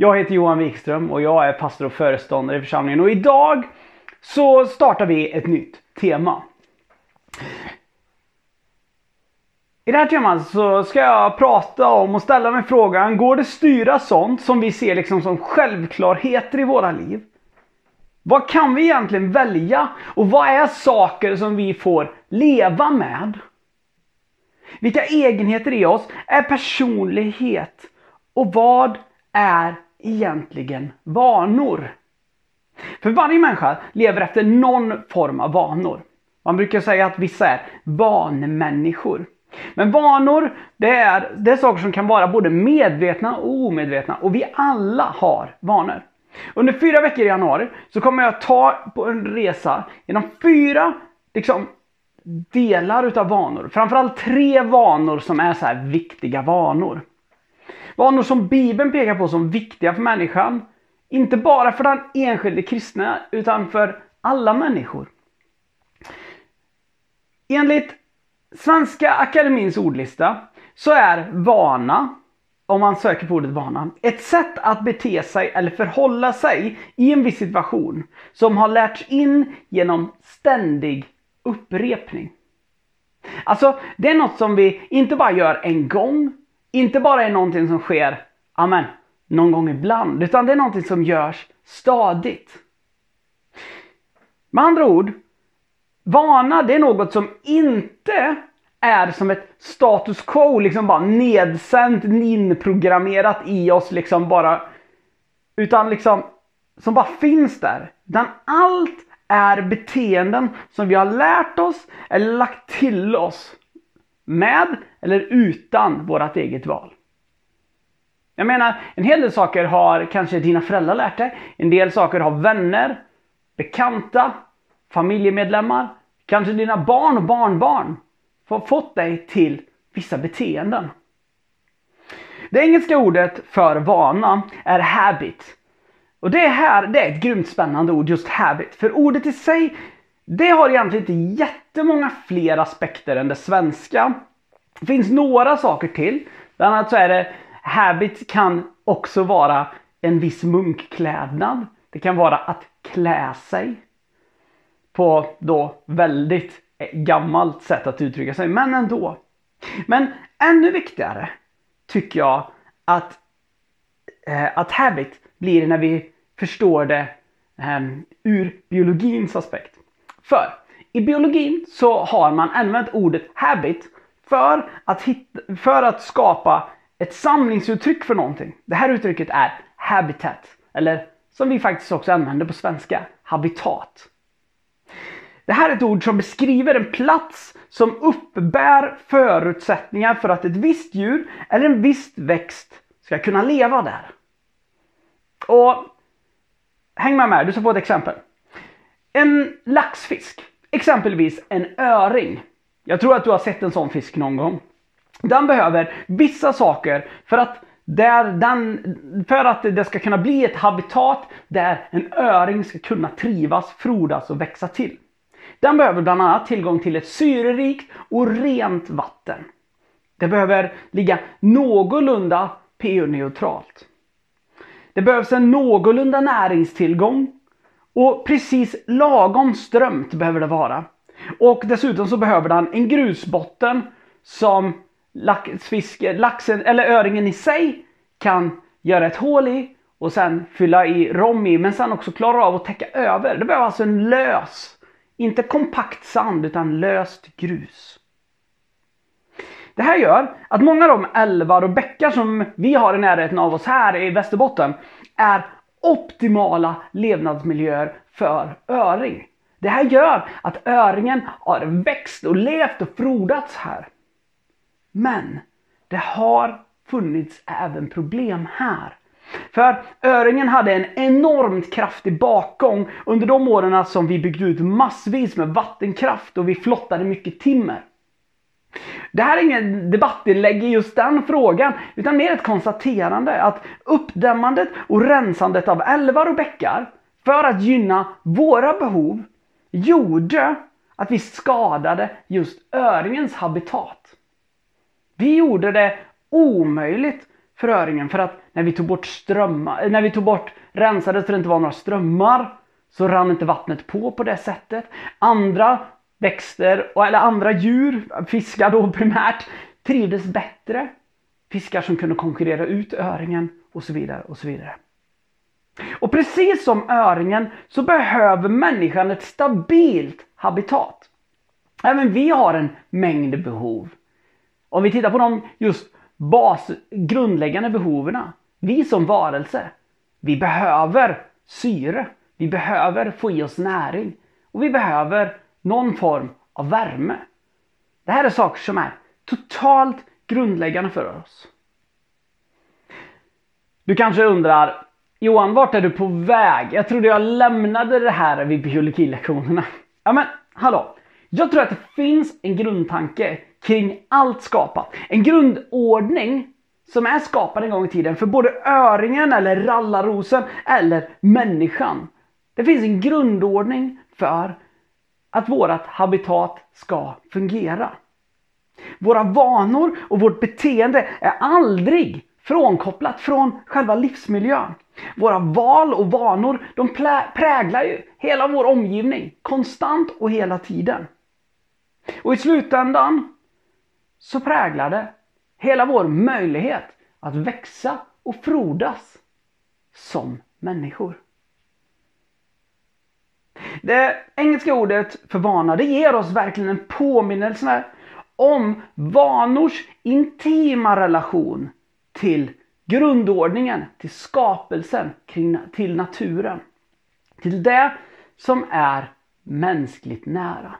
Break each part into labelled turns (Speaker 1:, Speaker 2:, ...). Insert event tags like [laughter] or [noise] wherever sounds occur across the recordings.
Speaker 1: Jag heter Johan Wikström och jag är pastor och föreståndare i församlingen. Och idag så startar vi ett nytt tema. I det här temat så ska jag prata om och ställa mig frågan, går det styra sånt som vi ser liksom som självklarheter i våra liv? Vad kan vi egentligen välja? Och vad är saker som vi får leva med? Vilka egenheter i oss är personlighet? Och vad är egentligen vanor? För varje människa lever efter någon form av vanor. Man brukar säga att vissa är vanmänniskor. Men vanor, det är, det är saker som kan vara både medvetna och omedvetna. Och vi alla har vanor. Under fyra veckor i januari så kommer jag ta på en resa genom fyra liksom, delar utav vanor. Framförallt tre vanor som är så här viktiga vanor. Vanor som Bibeln pekar på som viktiga för människan. Inte bara för den enskilde kristna utan för alla människor. Enligt Svenska Akademins ordlista så är vana, om man söker på ordet vana, ett sätt att bete sig eller förhålla sig i en viss situation som har lärts in genom ständig upprepning. Alltså, det är något som vi inte bara gör en gång, inte bara är någonting som sker, amen, någon gång ibland, utan det är någonting som görs stadigt. Med andra ord, vana det är något som inte är som ett status quo, liksom bara nedsänt, inprogrammerat i oss liksom bara. Utan liksom som bara finns där. Utan allt är beteenden som vi har lärt oss eller lagt till oss. Med eller utan vårt eget val. Jag menar, en hel del saker har kanske dina föräldrar lärt dig. En del saker har vänner, bekanta, familjemedlemmar, kanske dina barn och barnbarn fått dig till vissa beteenden. Det engelska ordet för vana är habit. Och det här det är ett grymt spännande ord, just habit. För ordet i sig, det har egentligen inte jätte jättemånga fler aspekter än det svenska. Det finns några saker till. Bland annat så är det habit kan också vara en viss munkklädnad. Det kan vara att klä sig. På då väldigt eh, gammalt sätt att uttrycka sig, men ändå. Men ännu viktigare tycker jag att, eh, att habit blir när vi förstår det eh, ur biologins aspekt. För i biologin så har man använt ordet habit för att, hitta, för att skapa ett samlingsuttryck för någonting. Det här uttrycket är habitat, eller som vi faktiskt också använder på svenska, habitat. Det här är ett ord som beskriver en plats som uppbär förutsättningar för att ett visst djur eller en viss växt ska kunna leva där. Och Häng med mig, du ska få ett exempel. En laxfisk, exempelvis en öring. Jag tror att du har sett en sån fisk någon gång. Den behöver vissa saker för att, där den, för att det ska kunna bli ett habitat där en öring ska kunna trivas, frodas och växa till. Den behöver bland annat tillgång till ett syrerikt och rent vatten. Det behöver ligga någorlunda pH-neutralt. Det behövs en någorlunda näringstillgång och precis lagom strömt behöver det vara. Och dessutom så behöver den en grusbotten som laxfisken, laxen eller öringen i sig kan göra ett hål i och sen fylla i rom i men sen också klara av att täcka över. Det behöver alltså en lös inte kompakt sand utan löst grus. Det här gör att många av de älvar och bäckar som vi har i närheten av oss här i Västerbotten är optimala levnadsmiljöer för öring. Det här gör att öringen har växt och levt och frodats här. Men det har funnits även problem här. För öringen hade en enormt kraftig bakgång under de åren som vi byggde ut massvis med vattenkraft och vi flottade mycket timmer. Det här är ingen debattinlägg i just den frågan, utan mer ett konstaterande att uppdämmandet och rensandet av älvar och bäckar för att gynna våra behov gjorde att vi skadade just öringens habitat. Vi gjorde det omöjligt för öringen för att när vi tog bort strömmar, eh, när vi tog bort rensade så det inte var några strömmar så rann inte vattnet på på det sättet. Andra växter, eller andra djur, fiskar då primärt, trivdes bättre. Fiskar som kunde konkurrera ut öringen och så vidare och så vidare. Och precis som öringen så behöver människan ett stabilt habitat. Även vi har en mängd behov. Om vi tittar på de just bas, grundläggande behoven. Vi som varelse, vi behöver syre. Vi behöver få i oss näring. Och vi behöver någon form av värme. Det här är saker som är totalt grundläggande för oss. Du kanske undrar, Johan, vart är du på väg? Jag trodde jag lämnade det här vid biologilektionerna. Ja men, hallå. Jag tror att det finns en grundtanke kring allt skapat. En grundordning som är skapad en gång i tiden för både öringen eller rallarrosen eller människan. Det finns en grundordning för att vårt habitat ska fungera. Våra vanor och vårt beteende är aldrig frånkopplat från själva livsmiljön. Våra val och vanor de präglar ju hela vår omgivning konstant och hela tiden. Och i slutändan så präglar det hela vår möjlighet att växa och frodas som människor. Det engelska ordet för vana, det ger oss verkligen en påminnelse om vanors intima relation till grundordningen, till skapelsen, till naturen. Till det som är mänskligt nära.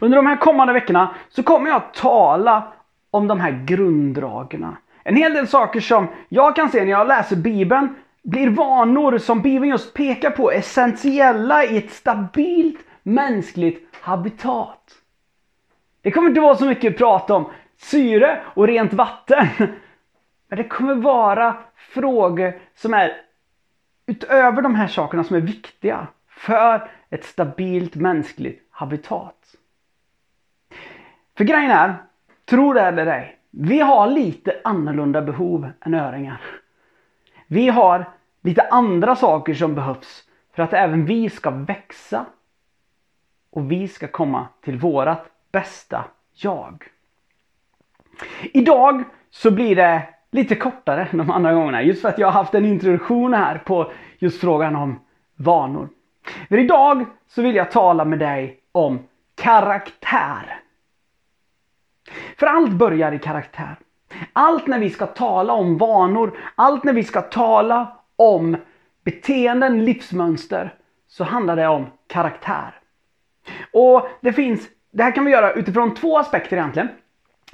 Speaker 1: Under de här kommande veckorna så kommer jag att tala om de här grunddragen. En hel del saker som jag kan se när jag läser Bibeln blir vanor som Bibeln just pekar på essentiella i ett stabilt mänskligt habitat. Det kommer inte vara så mycket prat om syre och rent vatten. [laughs] Men det kommer vara frågor som är utöver de här sakerna som är viktiga för ett stabilt mänskligt habitat. För grejen är, tro det eller ej, vi har lite annorlunda behov än öringar. Vi har lite andra saker som behövs för att även vi ska växa och vi ska komma till vårat bästa jag. Idag så blir det lite kortare än de andra gångerna just för att jag har haft en introduktion här på just frågan om vanor. För idag så vill jag tala med dig om karaktär. För allt börjar i karaktär. Allt när vi ska tala om vanor, allt när vi ska tala om beteenden, livsmönster, så handlar det om karaktär. Och det finns, det här kan vi göra utifrån två aspekter egentligen.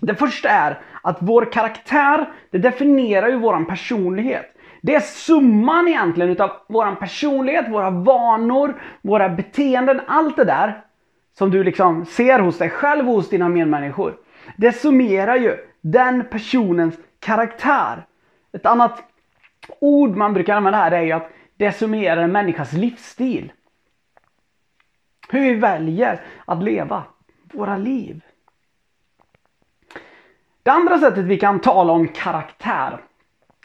Speaker 1: Det första är att vår karaktär, det definierar ju våran personlighet. Det är summan egentligen utav våran personlighet, våra vanor, våra beteenden, allt det där som du liksom ser hos dig själv och hos dina medmänniskor. Det summerar ju den personens karaktär. Ett annat ord man brukar använda här är ju att det summerar en människas livsstil. Hur vi väljer att leva våra liv. Det andra sättet vi kan tala om karaktär,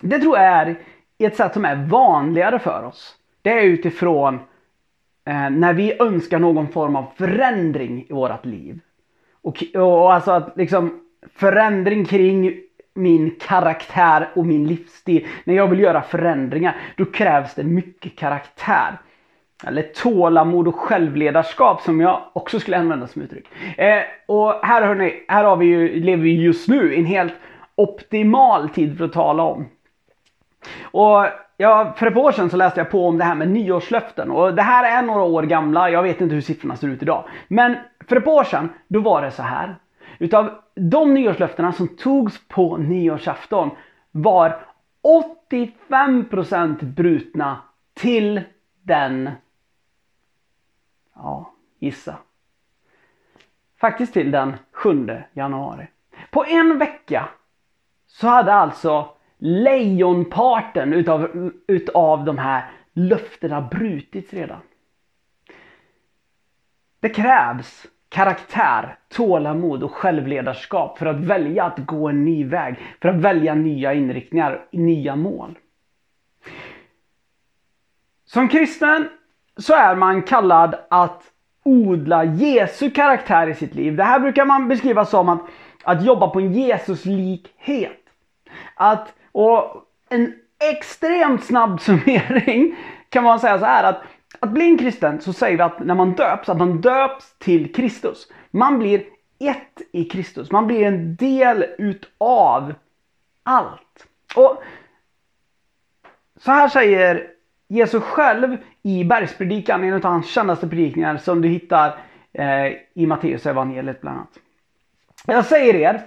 Speaker 1: det tror jag är ett sätt som är vanligare för oss. Det är utifrån eh, när vi önskar någon form av förändring i vårt liv. Och, och alltså att liksom förändring kring min karaktär och min livsstil. När jag vill göra förändringar, då krävs det mycket karaktär. Eller tålamod och självledarskap som jag också skulle använda som uttryck. Eh, och här, hörni, här har vi ju, lever vi just nu i en helt optimal tid för att tala om. Och ja, för ett par år sedan så läste jag på om det här med nyårslöften. Och det här är några år gamla, jag vet inte hur siffrorna ser ut idag. Men för ett par år sedan, då var det så här. Utav de nyårslöftena som togs på nyårsafton var 85% brutna till den, ja, gissa. Faktiskt till den 7 januari. På en vecka så hade alltså lejonparten utav, utav de här löftena brutits redan. Det krävs karaktär, tålamod och självledarskap för att välja att gå en ny väg, för att välja nya inriktningar, nya mål. Som kristen så är man kallad att odla Jesu karaktär i sitt liv. Det här brukar man beskriva som att, att jobba på en Jesuslikhet. Att, och en extremt snabb summering kan man säga så här att att bli en kristen så säger vi att när man döps, att man döps till Kristus. Man blir ett i Kristus. Man blir en del utav allt. Och så här säger Jesus själv i bergspredikan, en av hans kändaste predikningar som du hittar eh, i Matteus evangeliet bland annat. Jag säger er,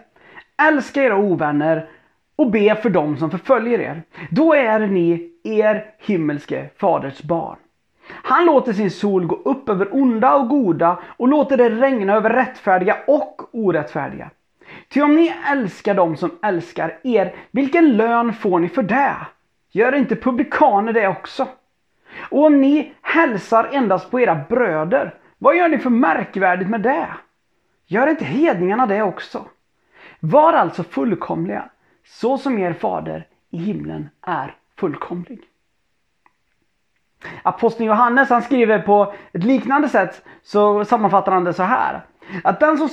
Speaker 1: älska era ovänner och be för dem som förföljer er. Då är ni er himmelske faders barn. Han låter sin sol gå upp över onda och goda och låter det regna över rättfärdiga och orättfärdiga. Ty om ni älskar dem som älskar er, vilken lön får ni för det? Gör inte publikaner det också? Och om ni hälsar endast på era bröder, vad gör ni för märkvärdigt med det? Gör inte hedningarna det också? Var alltså fullkomliga, så som er fader i himlen är fullkomlig. Aposteln Johannes han skriver på ett liknande sätt så sammanfattar han det så här. Att den som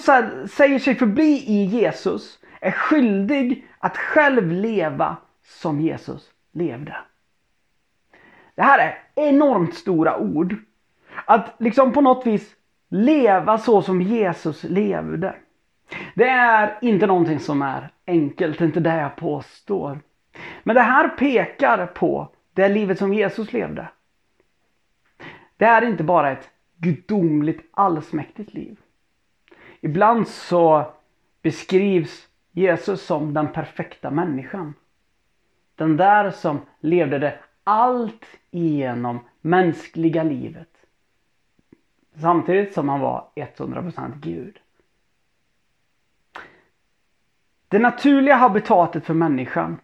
Speaker 1: säger sig förbli i Jesus är skyldig att själv leva som Jesus levde. Det här är enormt stora ord. Att liksom på något vis leva så som Jesus levde. Det är inte någonting som är enkelt, det är inte det jag påstår. Men det här pekar på det livet som Jesus levde. Det är inte bara ett gudomligt allsmäktigt liv. Ibland så beskrivs Jesus som den perfekta människan. Den där som levde det allt igenom mänskliga livet. Samtidigt som han var 100% Gud. Det naturliga habitatet för människan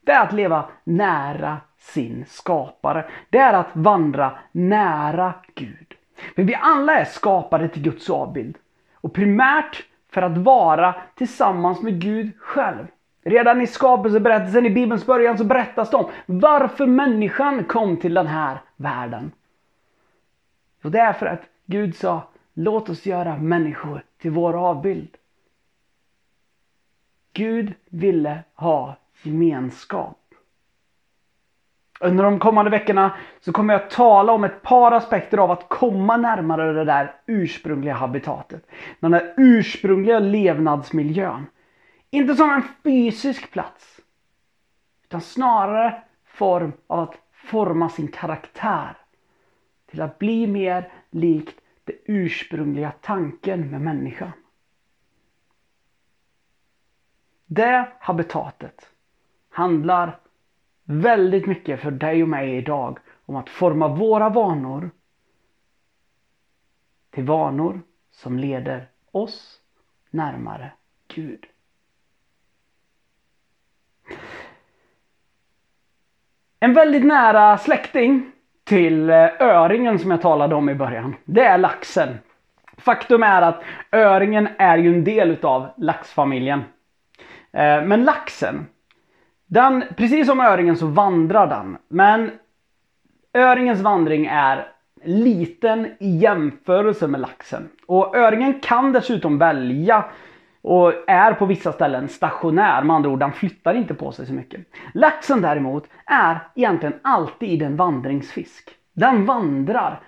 Speaker 1: det är att leva nära sin skapare. Det är att vandra nära Gud. För vi alla är skapade till Guds avbild. Och primärt för att vara tillsammans med Gud själv. Redan i skapelseberättelsen i Bibelns början så berättas det om varför människan kom till den här världen. Och det är för att Gud sa låt oss göra människor till vår avbild. Gud ville ha gemenskap. Under de kommande veckorna så kommer jag tala om ett par aspekter av att komma närmare det där ursprungliga habitatet. Den där ursprungliga levnadsmiljön. Inte som en fysisk plats. Utan snarare form av att forma sin karaktär. Till att bli mer likt den ursprungliga tanken med människan. Det habitatet handlar väldigt mycket för dig och mig idag om att forma våra vanor till vanor som leder oss närmare Gud. En väldigt nära släkting till eh, öringen som jag talade om i början, det är laxen. Faktum är att öringen är ju en del utav laxfamiljen. Eh, men laxen, den, precis som öringen så vandrar den. Men öringens vandring är liten i jämförelse med laxen. Och öringen kan dessutom välja och är på vissa ställen stationär. Med andra ord, den flyttar inte på sig så mycket. Laxen däremot är egentligen alltid en vandringsfisk. Den vandrar.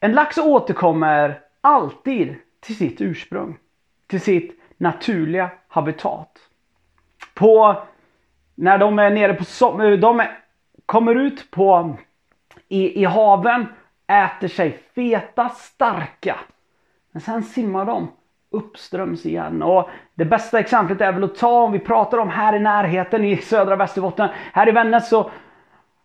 Speaker 1: En lax återkommer alltid till sitt ursprung. Till sitt naturliga habitat på när de är nere på de kommer ut på i, i haven, äter sig feta, starka. Men sen simmar de uppströms igen. Och det bästa exemplet är väl att ta om vi pratar om här i närheten i södra Västerbotten. Här i Vännäs så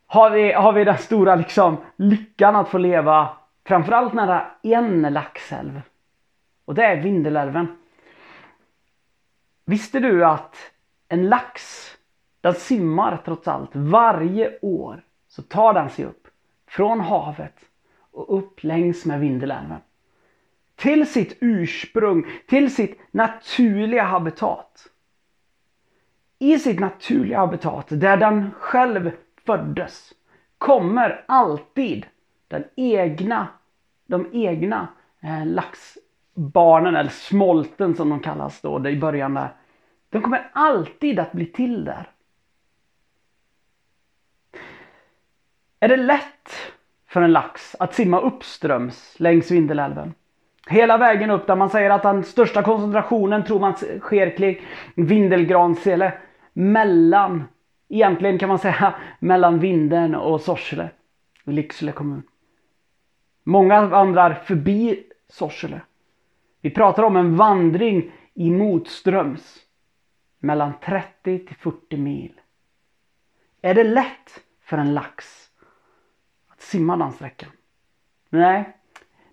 Speaker 1: har vi, har vi den stora liksom, lyckan att få leva framförallt nära en laxälv. Och det är Vindelälven. Visste du att en lax, den simmar trots allt varje år så tar den sig upp från havet och upp längs med Vindelälven. Till sitt ursprung, till sitt naturliga habitat. I sitt naturliga habitat, där den själv föddes, kommer alltid den egna, de egna eh, laxbarnen, eller smolten som de kallas då i början där. De kommer alltid att bli till där. Är det lätt för en lax att simma uppströms längs Vindelälven? Hela vägen upp där man säger att den största koncentrationen tror man sker kring Vindelgransele. Mellan, egentligen kan man säga mellan Vindeln och Sorsele. Lycksele kommun. Många vandrar förbi Sorsele. Vi pratar om en vandring i motströms. Mellan 30 till 40 mil. Är det lätt för en lax att simma den sträckan? Nej,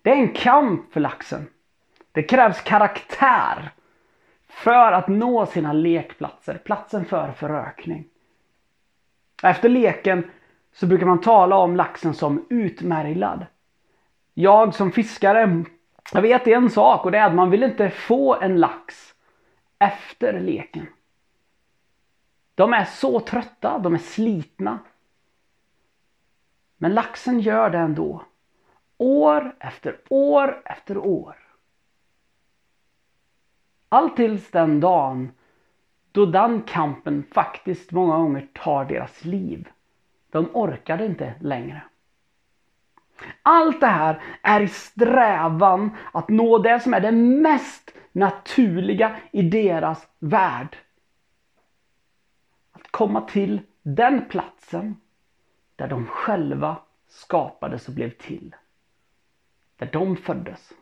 Speaker 1: det är en kamp för laxen. Det krävs karaktär för att nå sina lekplatser, platsen för förökning. Efter leken så brukar man tala om laxen som utmärglad. Jag som fiskare, jag vet en sak och det är att man vill inte få en lax efter leken. De är så trötta, de är slitna. Men laxen gör det ändå. År efter år efter år. Allt tills den dagen då den kampen faktiskt många gånger tar deras liv. De orkade inte längre. Allt det här är i strävan att nå det som är det mest naturliga i deras värld. Att komma till den platsen där de själva skapades och blev till där de föddes.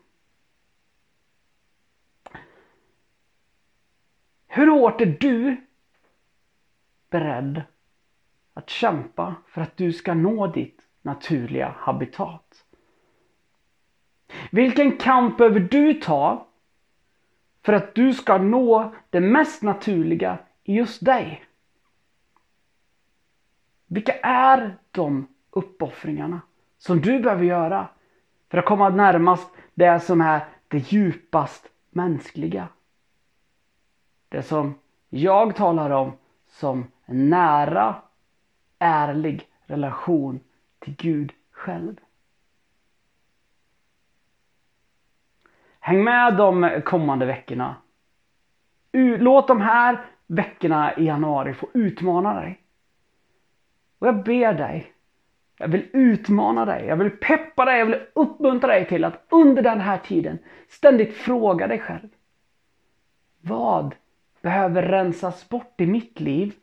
Speaker 1: Hur hårt är du beredd att kämpa för att du ska nå ditt naturliga habitat? Vilken kamp behöver du ta för att du ska nå det mest naturliga i just dig? Vilka är de uppoffringarna som du behöver göra för att komma närmast det som är det djupast mänskliga. Det som jag talar om som en nära, ärlig relation till Gud själv. Häng med de kommande veckorna. Låt de här veckorna i januari få utmana dig. Och jag ber dig jag vill utmana dig, jag vill peppa dig, jag vill uppmuntra dig till att under den här tiden ständigt fråga dig själv. Vad behöver rensas bort i mitt liv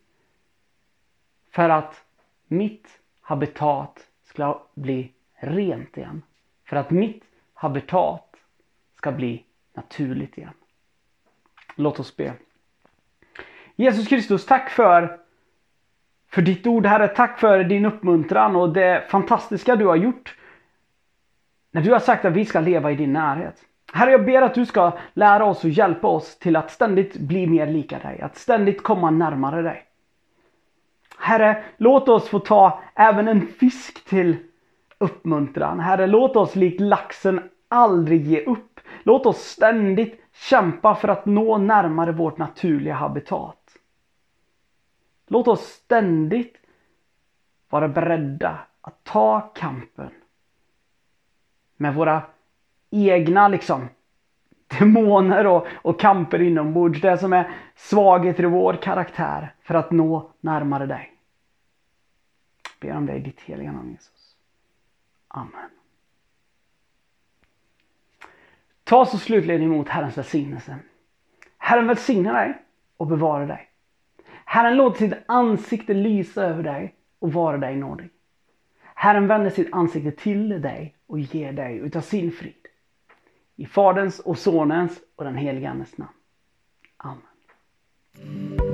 Speaker 1: för att mitt habitat ska bli rent igen? För att mitt habitat ska bli naturligt igen. Låt oss be. Jesus Kristus, tack för för ditt ord Herre. Tack för din uppmuntran och det fantastiska du har gjort. När du har sagt att vi ska leva i din närhet. Herre, jag ber att du ska lära oss och hjälpa oss till att ständigt bli mer lika dig. Att ständigt komma närmare dig. Herre, låt oss få ta även en fisk till uppmuntran. Herre, låt oss likt laxen aldrig ge upp. Låt oss ständigt kämpa för att nå närmare vårt naturliga habitat. Låt oss ständigt vara beredda att ta kampen med våra egna liksom demoner och, och kamper inombords. Det som är svagheter i vår karaktär för att nå närmare dig. Ber om det i ditt heliga namn Jesus. Amen. Ta så slutligen emot Herrens välsignelse. Herren välsigne dig och bevara dig. Herren låter sitt ansikte lysa över dig och vara dig nådig. Herren vänder sitt ansikte till dig och ger dig utav sin frid. I Faderns och Sonens och den helige Andes namn. Amen.